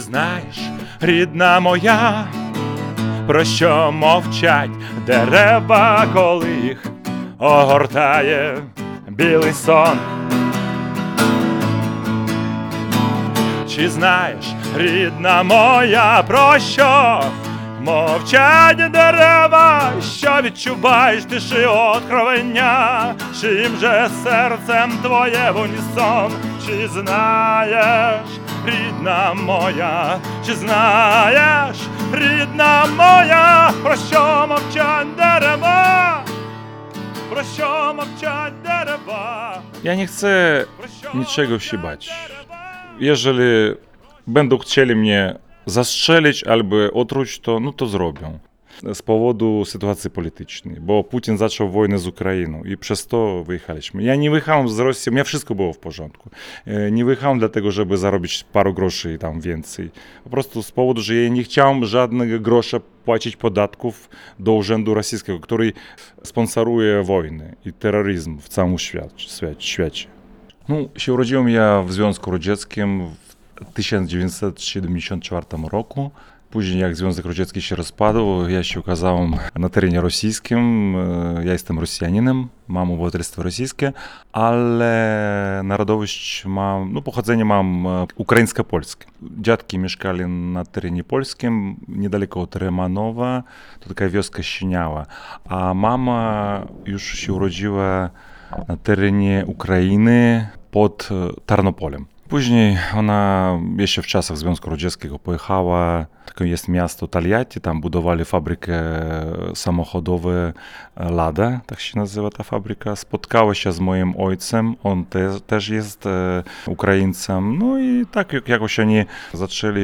Знаєш, рідна моя, про що мовчать дерева, коли їх огортає білий сон? Чи знаєш, рідна моя, про що мовчать дерева, що відчуваєш тиші откровення, чим же серцем твоє в унісон, przyznajesz, Rydna moja, przyznajesz, Rydna moja, proszę obciąć derewa, proszę obciąć derewa. Ja nie chcę niczego się bać. Jeżeli będą chcieli mnie zastrzelić albo otruć, to no to zrobią. Z powodu sytuacji politycznej, bo Putin zaczął wojnę z Ukrainą i przez to wyjechaliśmy. Ja nie wyjechałem z Rosji, u wszystko było w porządku. Nie wyjechałem dlatego, żeby zarobić paru groszy i tam więcej. Po prostu z powodu, że nie chciałem żadnego grosza płacić podatków do urzędu rosyjskiego, który sponsoruje wojny i terroryzm w całym świecie. No, się urodziłem ja w Związku Radzieckim w 1974 roku. Później jak Związek Radziecki się rozpadł, ja się okazałem na terenie rosyjskim. E, Ja jestem Rosjaninem, mam obywatelstwo rosyjskie, ale narodowość mam, no pochodzenie mam e, ukraińsko-polskie. Dziadki mieszkali na terenie polskim, niedaleko od Remanowa, to taka wioska Siniała, a mama już się urodziła na terenie Ukrainy pod e, Tarnopolem. Później ona jeszcze w czasach Związku Radzieckiego pojechała, takie jest miasto Taliatti, tam budowali fabrykę samochodowe Lada, tak się nazywa ta fabryka. Spotkała się z moim ojcem, on te, też jest e, Ukraińcem, no i tak jak- jakoś oni zaczęli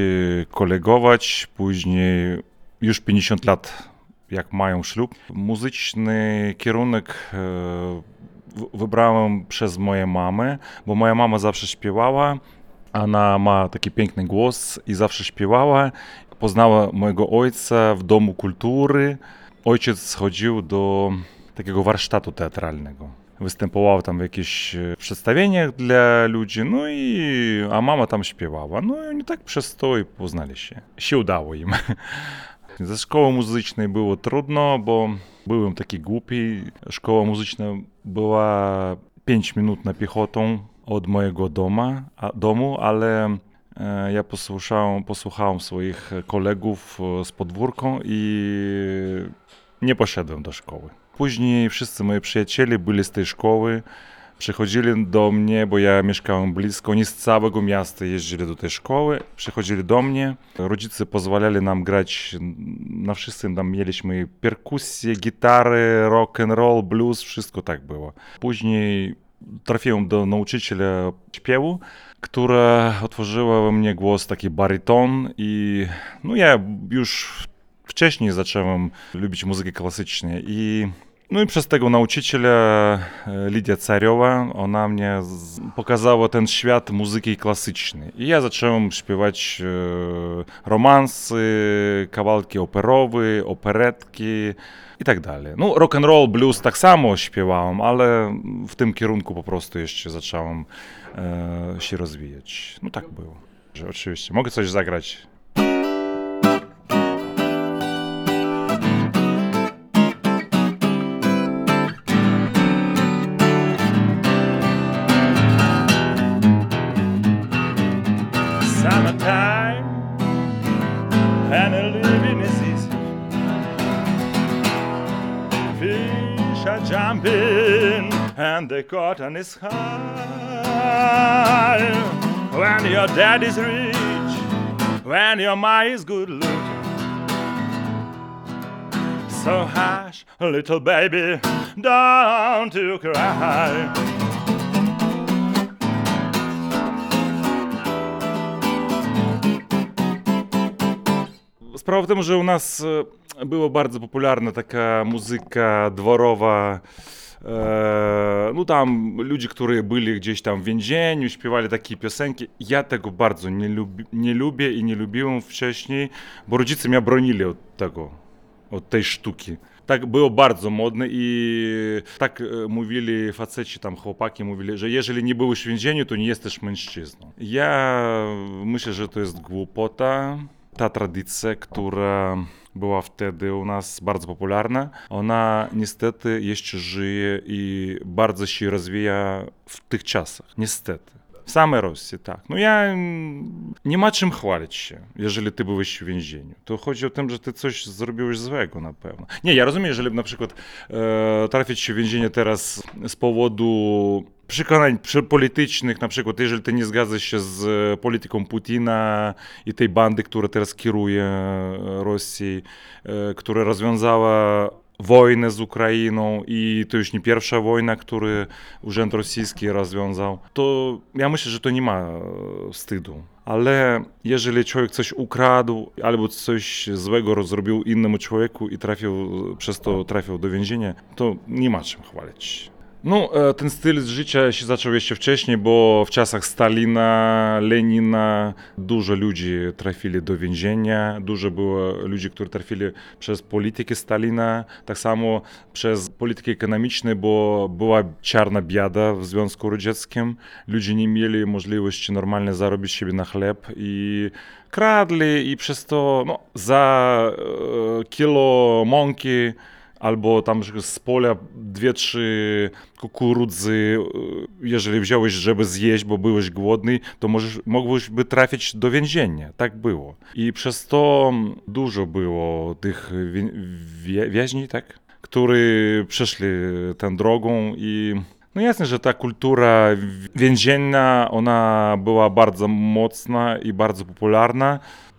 kolegować, później już 50 lat jak mają ślub. Muzyczny kierunek e, wybrałem przez moją mamę, bo moja mama zawsze śpiewała. Ona ma taki piękny głos i zawsze śpiewała. Poznała mojego ojca w Domu Kultury. Ojciec chodził do takiego warsztatu teatralnego. Występował tam w jakichś e, przedstawieniach dla ludzi, no i a mama tam śpiewała. No i oni tak przez to i poznali się. Się udało im. Ze szkoły muzycznej było trudno, bo byłem taki głupi. Szkoła muzyczna była 5 minut na piechotą od mojego doma, a, domu, ale e, ja posłuchałem, posłuchałem swoich kolegów e, z podwórką i nie poszedłem do szkoły. Później wszyscy moi przyjaciele byli z tej szkoły, przychodzili do mnie, bo ja mieszkałem blisko, oni z całego miasta jeździli do tej szkoły, przychodzili do mnie, rodzice pozwalali nam grać na wszystkim, tam mieliśmy perkusję, gitary, rock and roll, blues, wszystko tak było. Później trafiłem do nauczyciela śpiewu, która otworzyła we mnie głos taki baryton i no ja już wcześniej zacząłem lubić muzykę klasyczną i no i przez tego nauczyciela e, Lidia Cariowa, ona mnie pokazała ten świat muzyki klasycznej. I ja zacząłem śpiewać e, romansy, kawałki operowe, operetki i tak dalej. No rock and roll, blues tak samo śpiewałem, ale w tym kierunku po prostu jeszcze zacząłem e, się rozwijać. No tak było. Oczywiście mogę coś zagrać. And the cotton is high. When your dad is rich, when your ma is good looking. So hush, little baby, don't you cry. Sprawa w tym, że u nas e, była bardzo popularna taka muzyka no tam ludzie, którzy byli gdzieś tam w więzieniu, śpiewali takie piosenki. Ja tego bardzo nie lubię i nie lubiłem wcześniej, bo rodzice mnie bronili od tego, od tej sztuki. Tak było bardzo modne i tak e, mówili faceci, tam chłopaki mówili, że jeżeli nie byłeś w więzieniu, to nie jesteś mężczyzną. Ja myślę, że to jest głupota. Ta tradycja, która była wtedy u nas bardzo popularna, ona niestety jeszcze żyje i bardzo się rozwija w tych czasach. Niestety. W samej Rosji, tak. No ja nie ma czym chwalić się, jeżeli ty byłeś w więzieniu. To chodzi o tym, że ty coś zrobiłeś złego na pewno. Nie, ja rozumiem, jeżeli na przykład e, trafić w więzienie teraz z powodu przekonań politycznych, na przykład jeżeli ty nie zgadzasz się z polityką Putina i tej bandy, która teraz kieruje Rosji, e, która rozwiązała wojnę z Ukrainą i to już nie pierwsza wojna, którą Urząd Rosyjski rozwiązał, to ja myślę, że to nie ma wstydu. Ale jeżeli człowiek coś ukradł albo coś złego zrobił innemu człowieku i trafił, przez to trafił do więzienia, to nie ma czym chwalić. No, ten styl życia się zaczął jeszcze wcześniej, bo w czasach Stalina, Lenina dużo ludzi trafili do więzienia, dużo było ludzi, którzy trafili przez politykę Stalina, tak samo przez politykę ekonomiczną, bo była czarna biada w Związku Radzieckim. Ludzie nie mieli możliwości normalnie zarobić sobie na chleb i kradli i przez to no, za kilo mąki albo tam z pola dwie, trzy kukurydzy, jeżeli wziąłeś, żeby zjeść, bo byłeś głodny, to możesz, mogłeś by trafić do więzienia. Tak było. I przez to dużo było tych więźni, tak? którzy przeszli tę drogą i no jasne, że ta kultura więzienna, ona była bardzo mocna i bardzo popularna.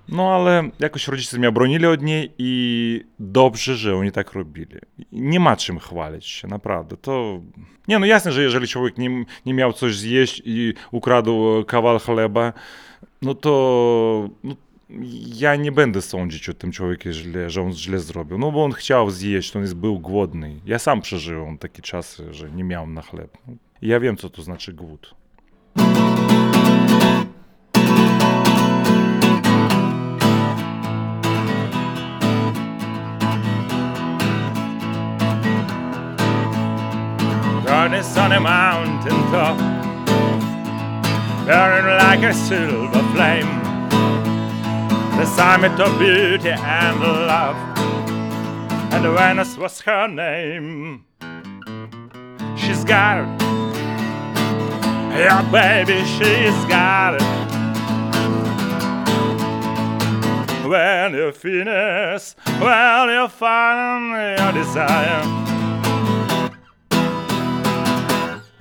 No ale jakoś rodzice mnie bronili od niej i dobrze, że oni tak robili. Nie ma czym chwalić się, naprawdę. To... Nie, no jasne, że jeżeli człowiek nie, nie miał coś zjeść i ukradł kawał chleba, no to no, ja nie będę sądzić o tym człowieku, źle, że on źle zrobił. No bo on chciał zjeść, on jest, był głodny. Ja sam przeżyłem takie czasy, że nie miałem na chleb. Ja wiem, co to znaczy głód. On a mountain top, burning like a silver flame. The summit of beauty and love, and Venus was her name. She's got it, yeah, baby, she's got it. When you finish, well, you find your desire.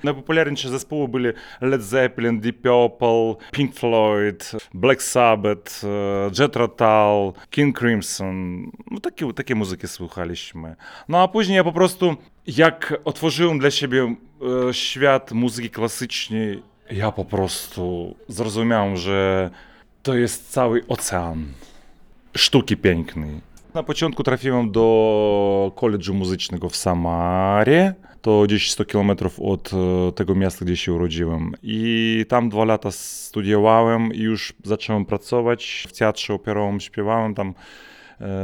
Najpopularniejsze zespoły byli Led Zeppelin, Deep Purple, Pink Floyd, Black Sabbath, Jet Tull, King Crimson. No takie, takie muzyki słuchaliśmy. No a później ja po prostu, jak otworzyłem dla siebie świat muzyki klasycznej, ja po prostu zrozumiałem, że to jest cały ocean sztuki pięknej. Na początku trafiłem do koledżu muzycznego w Samarie to gdzieś 100 kilometrów od e, tego miasta, gdzie się urodziłem. I tam dwa lata studiowałem i już zacząłem pracować. W teatrze operowym śpiewałem tam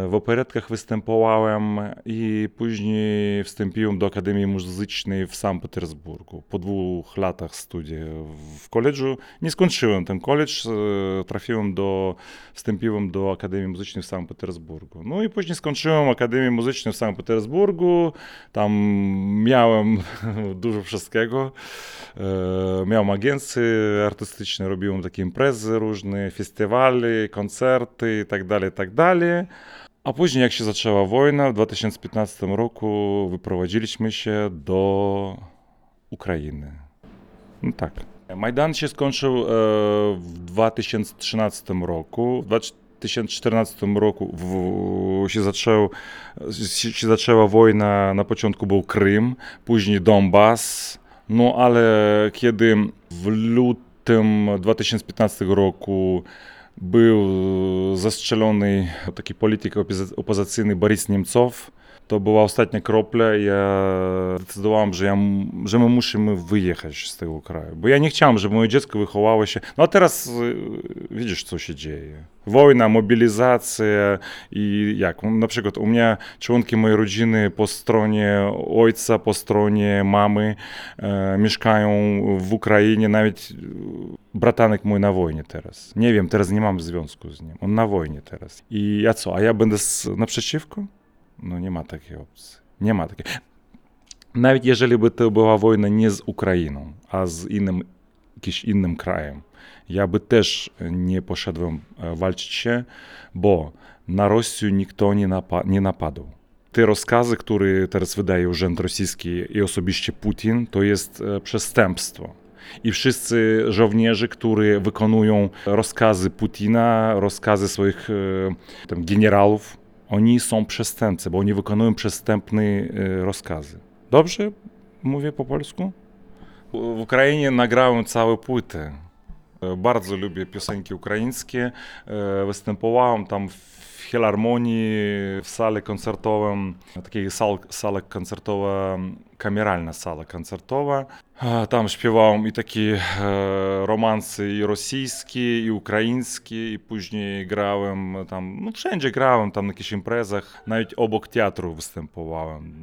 w operetkach występowałem i później wstąpiłem do Akademii Muzycznej w Sankt Petersburgu. Po dwóch latach studiów w koledżu. Nie skończyłem ten koledż, e, trafiłem do, wstąpiłem do Akademii Muzycznej w Sankt Petersburgu. No i później skończyłem Akademię Muzyczną w Sankt Petersburgu. Tam miałem dużo wszystkiego. E, miałem agencje artystyczne, robiłem takie imprezy różne, festiwale, koncerty itd., tak itd. A później, jak się zaczęła wojna, w 2015 roku wyprowadziliśmy się do Ukrainy. No tak. Majdan się skończył e, w 2013 roku. W 2014 roku w, się, zaczął, się zaczęła wojna. Na początku był Krym, później Donbas. No ale kiedy w lutym 2015 roku był zastrzelony taki polityk opozycyjny Boris Niemcow. To była ostatnia kropla. Ja zdecydowałem, że, ja, że my musimy wyjechać z tego kraju. Bo ja nie chciałem, żeby moje dziecko wychowało się. No a teraz y, widzisz, co się dzieje. Wojna, mobilizacja i jak? Na przykład u mnie członki mojej rodziny po stronie ojca, po stronie mamy e, mieszkają w Ukrainie, nawet e, bratanek mój na wojnie teraz. Nie wiem, teraz nie mam związku z nim. On na wojnie teraz. I ja co, a ja będę z, naprzeciwko? No nie ma takiej opcji. Nie ma takiej. Nawet by to była wojna nie z Ukrainą, a z innym, jakimś innym krajem, ja by też nie poszedłem e, walczyć bo na Rosję nikt nie, napa- nie napadł. Te rozkazy, które teraz wydaje Urząd Rosyjski i osobiście Putin, to jest e, przestępstwo. I wszyscy żołnierze, którzy wykonują rozkazy Putina, rozkazy swoich e, tam, oni są przestępcy, bo oni wykonują przestępne e, rozkazy. Dobrze mówię po polsku? W Ukrainie nagrałem całe płyty. E, Bardzo lubię piosenki ukraińskie. E, Występowałem tam w filharmonii, w sali koncertowym, takiej sal, sala koncertowa, kameralna sala koncertowa. E, Tam śpiewałem i takie e, romanse i rosyjskie, i ukraińskie, i później grałem tam, no wszędzie grałem, tam na jakichś imprezach, nawet obok teatru występowałem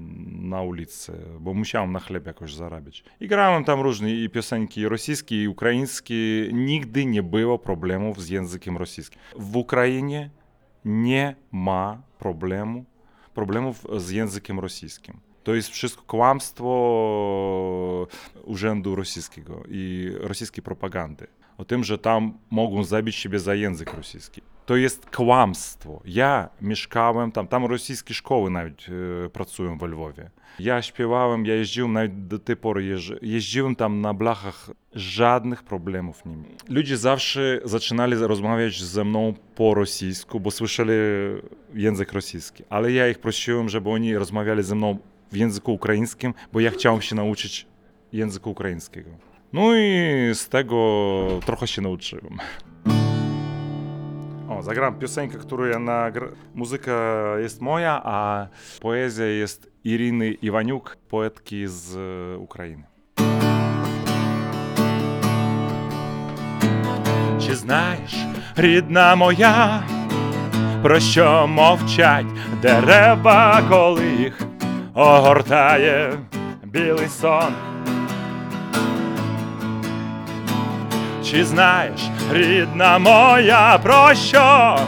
na ulicy, bo musiałem na chleb jakoś zarabiać. I grałem tam różne i piosenki rosyjskie, i ukraińskie. Nigdy nie było problemów z językiem rosyjskim. W Ukrainie nie ma problemu, problemów z językiem rosyjskim. To jest wszystko kłamstwo Urzędu Rosyjskiego i rosyjskiej propagandy. O tym, że tam mogą zabić siebie za język rosyjski. To jest kłamstwo. Ja mieszkałem tam, tam rosyjskie szkoły nawet e, pracują w Lwowie. Ja śpiewałem, ja jeździłem nawet do tej pory, jeździłem tam na blachach, żadnych problemów nie miałem. Ludzie zawsze zaczynali rozmawiać ze mną po rosyjsku, bo słyszeli język rosyjski, ale ja ich prosiłem, żeby oni rozmawiali ze mną w języku ukraińskim, bo ja chciałem się nauczyć języka ukraińskiego. No i z tego trochę się nauczyłem. O, zagram piosenkę, którą ja nagra... Muzyka jest moja, a poezja jest Iriny Iwaniuk, poetki z e, Ukrainy. Чи знаєш, рідна моя, про що мовчать дерева, коли їх огортає білий сон? Чи знаєш, рідна моя, про що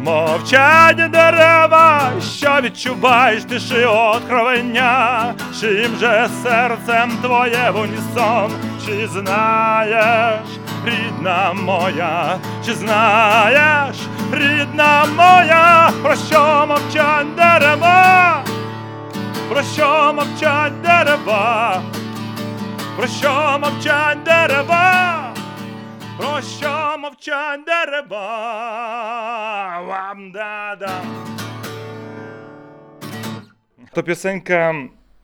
мовчать дерева, що відчуваєш тиші откровення, чим же серцем твоє в унісон, чи знаєш, рідна моя, чи знаєш, рідна моя, про що мовчать дерева, про що мовчать дерева, про що мовчать дерева. Про що мовчать дерева? Вам-да-да. To piosenka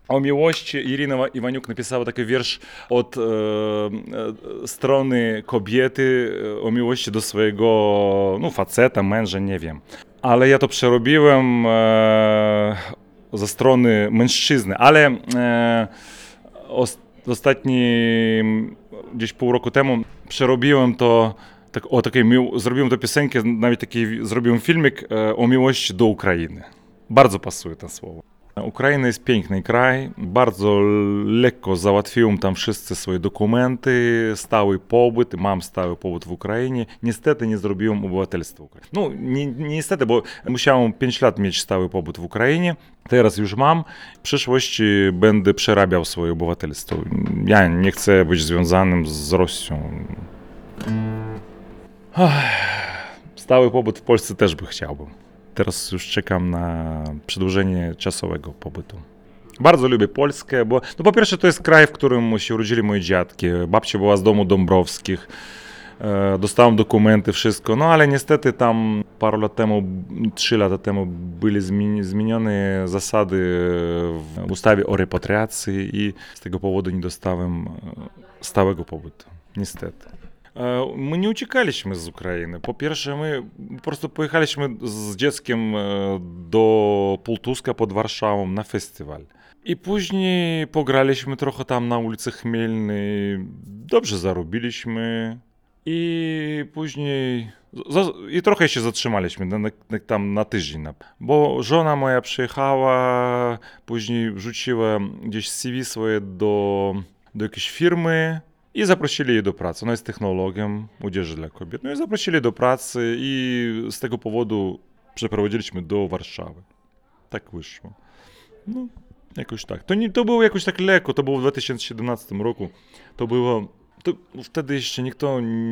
o miłości. Irina Iwaniuk napisała taki wiersz od e, e, strony kobiety e, o miłości do swojego no, faceta, męża, nie wiem. Ale ja to przerobiłem e, ze strony mężczyzny, ale e, os, ostatni gdzieś pół roku temu przerobiłem to tak, o takiej mił, zrobiłem tę piosenkę, nawet taki zrobiłem filmik e, o miłości do Ukrainy. Bardzo pasuje to słowo. Ukraina jest piękny kraj, bardzo lekko załatwiłem tam wszyscy swoje dokumenty, stały pobyt, mam stały pobyt w Ukrainie. Niestety nie zrobiłem obywatelstwa Ukrainy. No, ni, niestety, bo musiałem 5 lat mieć stały pobyt w Ukrainie, teraz już mam. W przyszłości będę przerabiał swoje obywatelstwo. Ja nie chcę być związanym z Rosją. Stały pobyt w Polsce też by chciałbym. Teraz już czekam na przedłużenie czasowego pobytu. Bardzo lubię Polskę, bo no po pierwsze to jest kraj, w którym się urodzili moje dziadki. Babcia była z domu Dąbrowskich. E, Dostałem dokumenty, wszystko, no ale niestety tam parę lat temu, trzy lata temu były zmieni- zmienione zasady w ustawie o repatriacji i z tego powodu nie dostałem e, stałego pobytu. Niestety. E, my nie uciekaliśmy z Ukrainy. Po pierwsze, my po prostu pojechaliśmy z dzieckiem e, do Półtuska pod Warszawą na festiwal. I później pograliśmy trochę tam na ulicy Chmielnej. Dobrze zarobiliśmy. I później. I trochę się zatrzymaliśmy na, tam na tydzień, bo żona moja przyjechała, później wrzuciła gdzieś CV swoje do, do jakiejś firmy i zaprosili jej do pracy. Ona jest technologiem odzieży dla kobiet. No i zaprosili do pracy i z tego powodu przeprowadziliśmy do Warszawy. Tak wyszło. No, jakoś tak. To, nie, to było jakoś tak lekko, to było w 2017 roku. To było to wtedy jeszcze nikt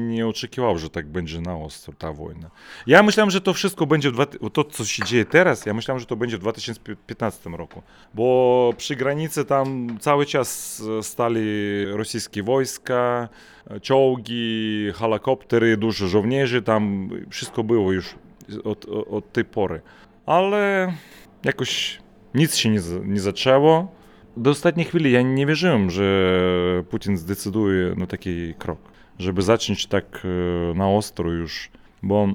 nie oczekiwał, że tak będzie na ostro ta wojna. Ja myślałem, że to wszystko będzie, w to co się dzieje teraz, ja myślałem, że to będzie w 2015 roku, bo przy granicy tam cały czas stali rosyjskie wojska, czołgi, helikoptery, dużo żołnierzy, tam wszystko było już od, od tej pory. Ale jakoś nic się nie, nie zaczęło do ostatniej chwili ja nie wierzyłem, że Putin zdecyduje na taki krok, żeby zacząć tak e, na ostro już, bo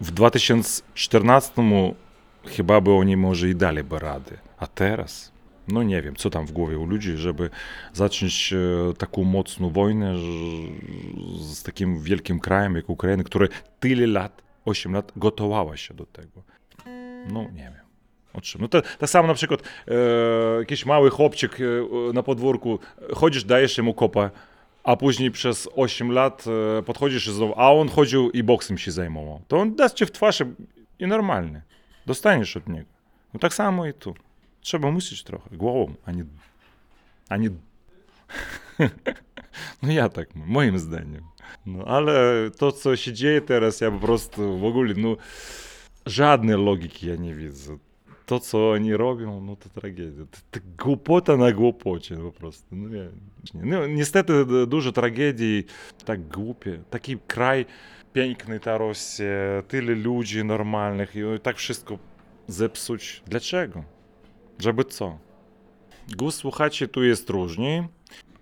w 2014 chyba by oni może i daliby rady, a teraz, no nie wiem, co tam w głowie u ludzi, żeby zacząć e, taką mocną wojnę z takim wielkim krajem jak Ukraina, który tyle lat, 8 lat gotowała się do tego. No nie wiem. No to tak samo na przykład e, jakiś mały chłopczyk e, na podwórku, chodzisz, dajesz mu kopa, a później przez 8 lat e, podchodzisz i znowu, a on chodził i boksem się zajmował. To on dasz cię w twarz i normalnie. Dostaniesz od niego. No tak samo i tu. Trzeba myśleć trochę głową, a nie... A nie... no ja tak, moim zdaniem. No ale to, co się dzieje teraz, ja po prostu w ogóle, no... Żadnej logiki ja nie widzę to, co oni robią, no to tragedia. Głupota na głupocie po prostu. No, nie, no, niestety dużo tragedii, tak głupie. Taki kraj piękny ta Rosja, tyle ludzi normalnych i tak wszystko zepsuć. Dlaczego? Żeby co? Głos słuchaczy tu jest różny.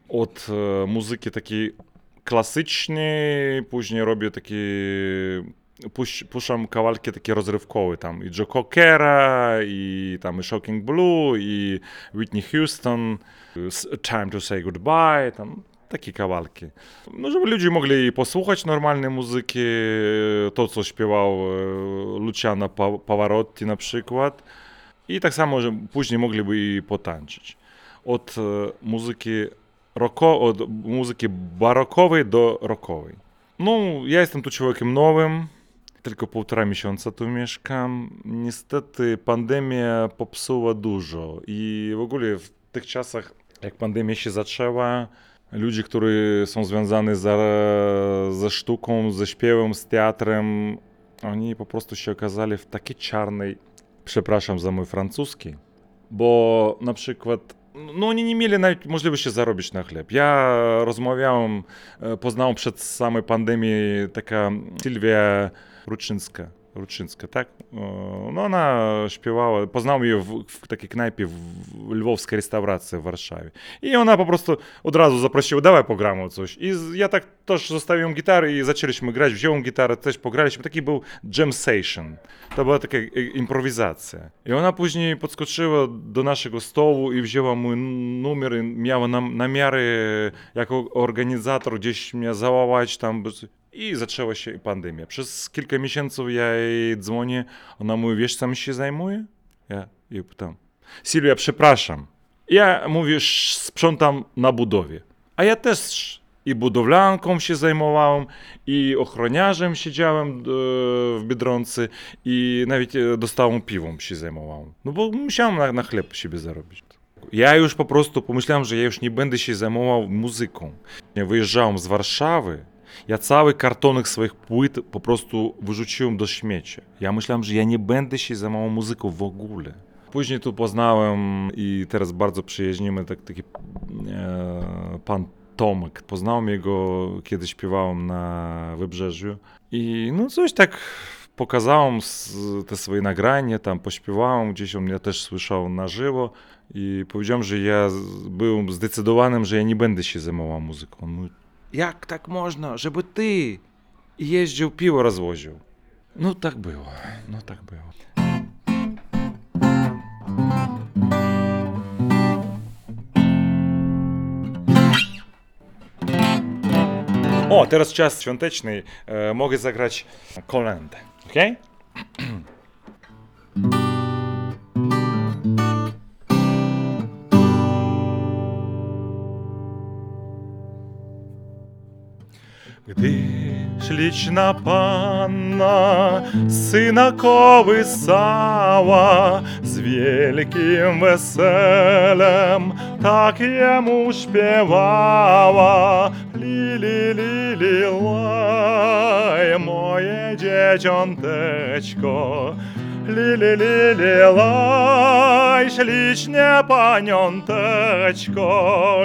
Od e, muzyki takiej klasycznej, później robię taki puś, puszczam kawałki takie rozrywkowe, tam i Joe Cockera, i tam i Shocking Blue, i Whitney Houston, Time to Say Goodbye, tam takie kawałki. No, żeby ludzie mogli posłuchać normalnej muzyki, to co śpiewał e, Luciano Pavarotti na przykład. I tak samo, że później mogliby i potańczyć. Od e, muzyki, roko, od muzyki barokowej do rockowej. No, ja jestem tu człowiekiem nowym, tylko półtora miesiąca tu mieszkam. Niestety pandemia popsuła dużo i w ogóle w tych czasach, jak pandemia się zaczęła, ludzie, którzy są związani ze, ze sztuką, ze śpiewem, z teatrem, oni po prostu się okazali w takiej czarnej, przepraszam za mój francuski, bo na przykład no oni nie mieli nawet możliwości zarobić na chleb. Ja rozmawiałem, e, poznałem przed samej pandemii taka Sylwia Ruczynska. Ruczynska, tak? No ona śpiewała, poznałem ją w, w takiej knajpie w lwowskiej restauracji w Warszawie. I ona po prostu od razu zaprosiła, dawaj pogramy coś. I ja tak też zostawiłem gitarę i zaczęliśmy grać, wziąłem gitarę, też pograliśmy. Taki był jam session. To była taka improwizacja. I ona później podskoczyła do naszego stołu i wzięła mój numer i miała nam, namiary jako organizator gdzieś mnie załałać tam. I zaczęła się pandemia. Przez kilka miesięcy ja jej dzwonię, ona mówi, wiesz, czym się zajmuje? Ja jej pytam, Sylwia, przepraszam. Ja, mówisz, sprzątam na budowie. A ja też i budowlanką się zajmowałem, i ochroniarzem siedziałem e, w Biedronce, i nawet e, dostałą piwą się zajmowałem. No bo musiałem na, na chleb siebie zarobić. Ja już po prostu pomyślałem, że ja już nie będę się zajmował muzyką. Ja wyjeżdżałem z Warszawy, ja cały kartonek swoich płyt po prostu wyrzuciłem do śmiecia. Ja myślałem, że ja nie będę się zajmował muzyką w ogóle. Później tu poznałem i teraz bardzo przyjaźnimy tak, taki e, pan Tomek. Poznałem jego, kiedy śpiewałem na Wybrzeżu. I no coś tak pokazałem te swoje nagranie, tam pośpiewałem, gdzieś on mnie też słyszał na żywo i powiedziałem, że ja byłem zdecydowanym, że ja nie będę się zajmował muzyką. On mówi, jak tak można, żeby ty jeździł, piwo rozwoził? No tak było, no tak było. O, teraz czas świąteczny. E, mogę zagrać kolędę. Okej? Gdy śliczna panna syna kołysała z wielkim weselem, tak jemu śpiewała. Lili, lili, laj, moje dzieciąteczko. Lili, lili, laj, ślicznie paniąteczko.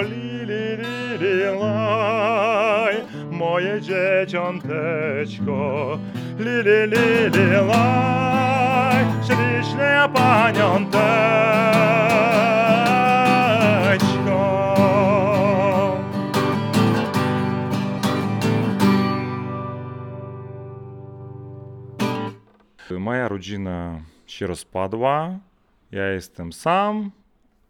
Lili, lili, laj, moje dzieciąteczko. Lili, lili, laj, ślicznie paniąteczko. Moja rodzina się rozpadła. Ja jestem sam,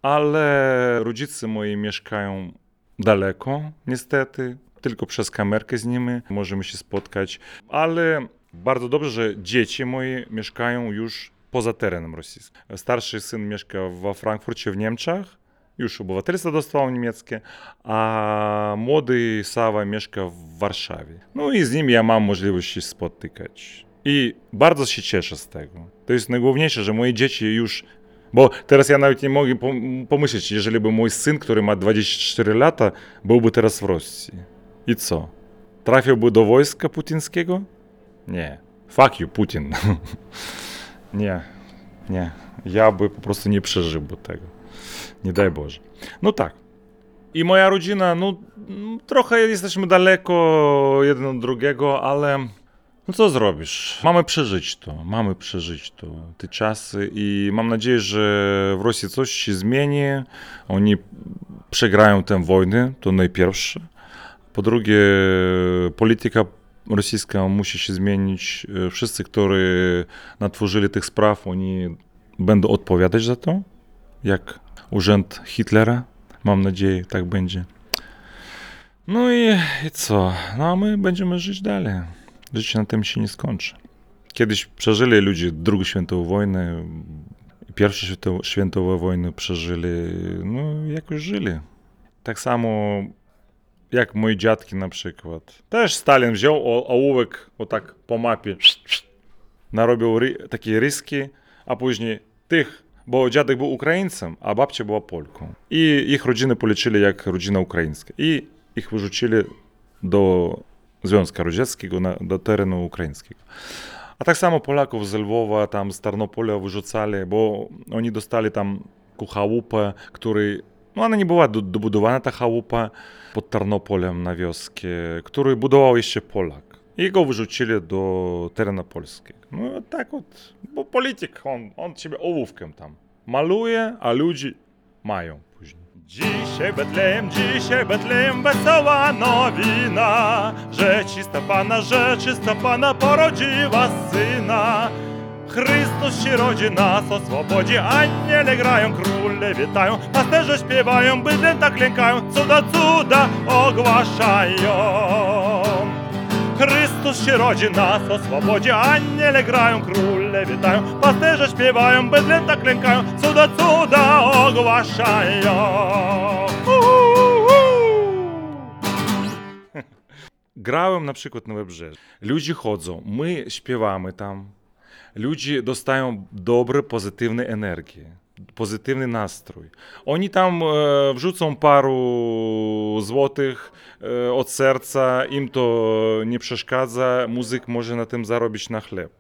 ale rodzice moi mieszkają daleko, niestety. Tylko przez kamerkę z nimi możemy się spotkać, ale bardzo dobrze, że dzieci moje mieszkają już poza terenem rosyjskim. Starszy syn mieszka we Frankfurcie w Niemczech, już obywatelstwo dostał niemieckie, a młody Sawa mieszka w Warszawie. No i z nim ja mam możliwość się spotykać. I bardzo się cieszę z tego. To jest najgłówniejsze, że moje dzieci już. Bo teraz ja nawet nie mogę pom- pomyśleć, jeżeli by mój syn, który ma 24 lata, byłby teraz w Rosji. I co? Trafiłby do wojska putinskiego? Nie. Fuck you, Putin. nie, nie. Ja by po prostu nie przeżyłby tego. Nie daj Boże. No tak. I moja rodzina, no trochę jesteśmy daleko jeden od drugiego, ale no co zrobisz? Mamy przeżyć to, mamy przeżyć to, te czasy i mam nadzieję, że w Rosji coś się zmieni. Oni przegrają tę wojnę, to najpierwsze. Po drugie, polityka rosyjska musi się zmienić. Wszyscy, którzy natworzyli tych spraw, oni będą odpowiadać za to, jak urząd Hitlera. Mam nadzieję, tak będzie. No i, i co? No a my będziemy żyć dalej. Życie na tym się nie skończy. Kiedyś przeżyli ludzie drugą świętową wojnę, pierwszą świętową, świętową wojnę przeżyli, no jakoś żyli. Tak samo jak moi dziadki na przykład. Też Stalin wziął o- ołówek o tak po mapie, narobił ry- takie ryski, a później tych, bo dziadek był Ukraińcem, a babcia była Polką. I ich rodziny policzyli jak rodzina ukraińska. I ich wyrzucili do Związku Radzieckiego, na, do terenu ukraińskiego. A tak samo Polaków z Lwowa, tam z Tarnopola wyrzucali, bo oni dostali tam taką chałupę, której, no ona nie była do- dobudowana ta chałupa pod Tarnopolem na wioskę, który budował jeszcze Polak. I go wyrzucili do terenu polskiego. No tak od, bo polityk, on, on ciebie ołówkiem tam maluje, a ludzi mają później. Dzisiaj Betlejem, dzisiaj Betlejem, wesoła nowina, że czysta Pana, że czysta Pana porodziła syna. Chrystus się rodzi nas o swobodzie, aniele grają, króle witają, pasterze śpiewają, bydlęta klękają, cuda, cuda ogłaszają. Chrystus się rodzi nas o swobodzie, aniele grają, króle witają, pasterze śpiewają, bydlęta klękają, cuda, cuda ogłaszają. Grałem na przykład na Wybrzeżu. Ludzie chodzą, my śpiewamy tam. Ludzie dostają dobre, pozytywne energię, pozytywny nastrój. Oni tam e, wrzucą paru złotych e, od serca, im to nie przeszkadza, muzyk może na tym zarobić na chleb.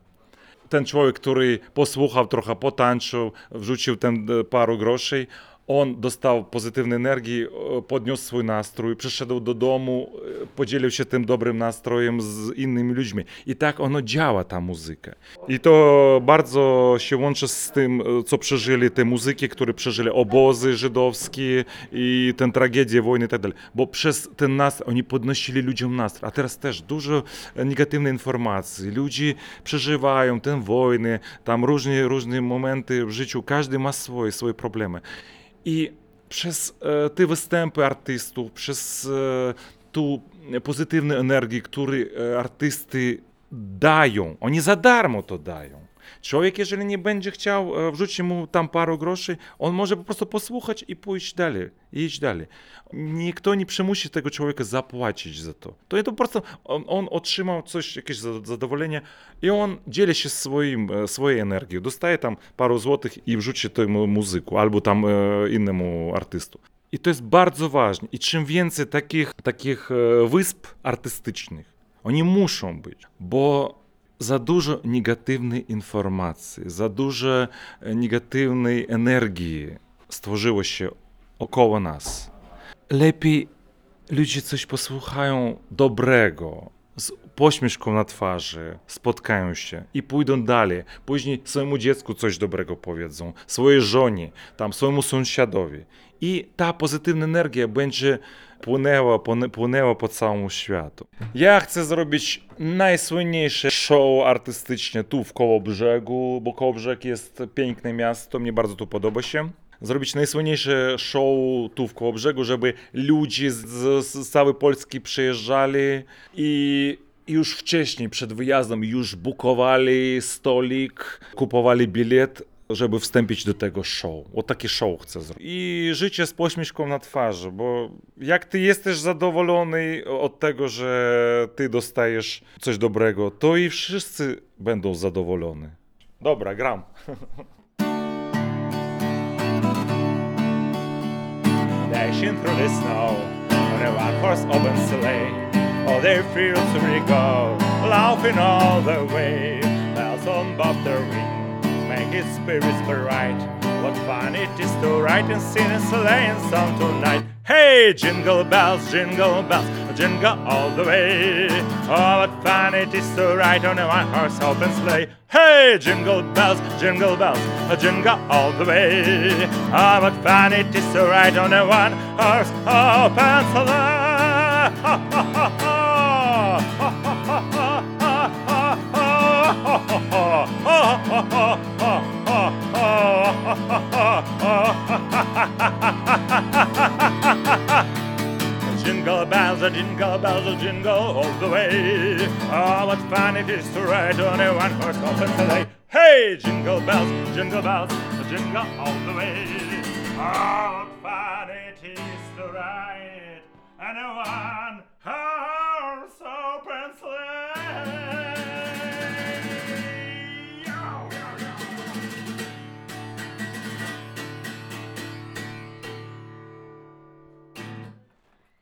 Ten człowiek, który posłuchał trochę, potańczył, wrzucił ten e, paru groszy, On dostał pozytywnej energii, e, podniósł swój nastrój, przyszedł do domu, e, podzielił się tym dobrym nastrojem z innymi ludźmi. I tak ono działa, ta muzyka. I to bardzo się łączy z tym, e, co przeżyli te muzyki, które przeżyli obozy żydowskie i tę tragedię wojny i tak dalej. Bo przez ten nastrój oni podnosili ludziom nastrój. A teraz też dużo negatywnej informacji. Ludzie przeżywają tę wojnę, tam różne, różne momenty w życiu. Każdy ma swoje, swoje problemy. E, występy artystów, przez e, tu pozytywną energię, którą e, artysty dają, oni za darmo to dają. Człowiek, jeżeli nie będzie chciał, e, wrzuci mu tam parę groszy, on może po prostu posłuchać i pójść dalej, i iść dalej. Nikt nie przymusi tego człowieka zapłacić za to. To jest po prostu, on, on otrzymał coś, jakieś za- zadowolenie i on dzieli się swoim, e, swojej energią. Dostaje tam parę złotych i wrzuci temu muzyku albo tam e, innemu artystu. I to jest bardzo ważne. I czym więcej takich, takich wysp artystycznych, oni muszą być, bo za dużo negatywnej informacji, za dużo e, negatywnej energii stworzyło się około nas. Lepiej ludzie coś posłuchają dobrego, z pośmieszką na twarzy, spotkają się i pójdą dalej. Później swojemu dziecku coś dobrego powiedzą, swojej żonie, tam swojemu sąsiadowi. I ta pozytywna energia będzie płynęła, płynę- płynęła po całemu światu. Ja chcę zrobić najsłynniejsze show artystyczne tu w Kołobrzegu, bo Kołobrzeg jest piękne miasto, mnie bardzo tu podoba się zrobić najsłynniejsze show tu w Kołobrzegu, żeby ludzie z, z całej Polski przyjeżdżali i już wcześniej, przed wyjazdem, już bukowali stolik, kupowali bilet, żeby wstąpić do tego show. O takie show chcę zrobić. I życie z pośmieszką na twarzy, bo jak ty jesteś zadowolony od tego, że ty dostajesz coś dobrego, to i wszyscy będą zadowoleni. Dobra, gram. dashing through the snow one horse open sleigh. All their fields we go, laughing all the way. Bells on bob the ring, his spirits bright. What fun it is to ride and sing a sleighing song tonight. Hey, jingle bells, jingle bells, jingle all the way. Oh, what fun it is to ride on a one horse open sleigh. Hey, jingle bells, jingle bells, a jingle all the way. Oh, what fun it is to ride on a one horse open sleigh. a jingle bells, a jingle all the way. Oh, what fun it is to ride on a one horse open sleigh. Hey, jingle bells, jingle bells, jingle all the way. Oh, what fun it is to ride on a one horse open sleigh.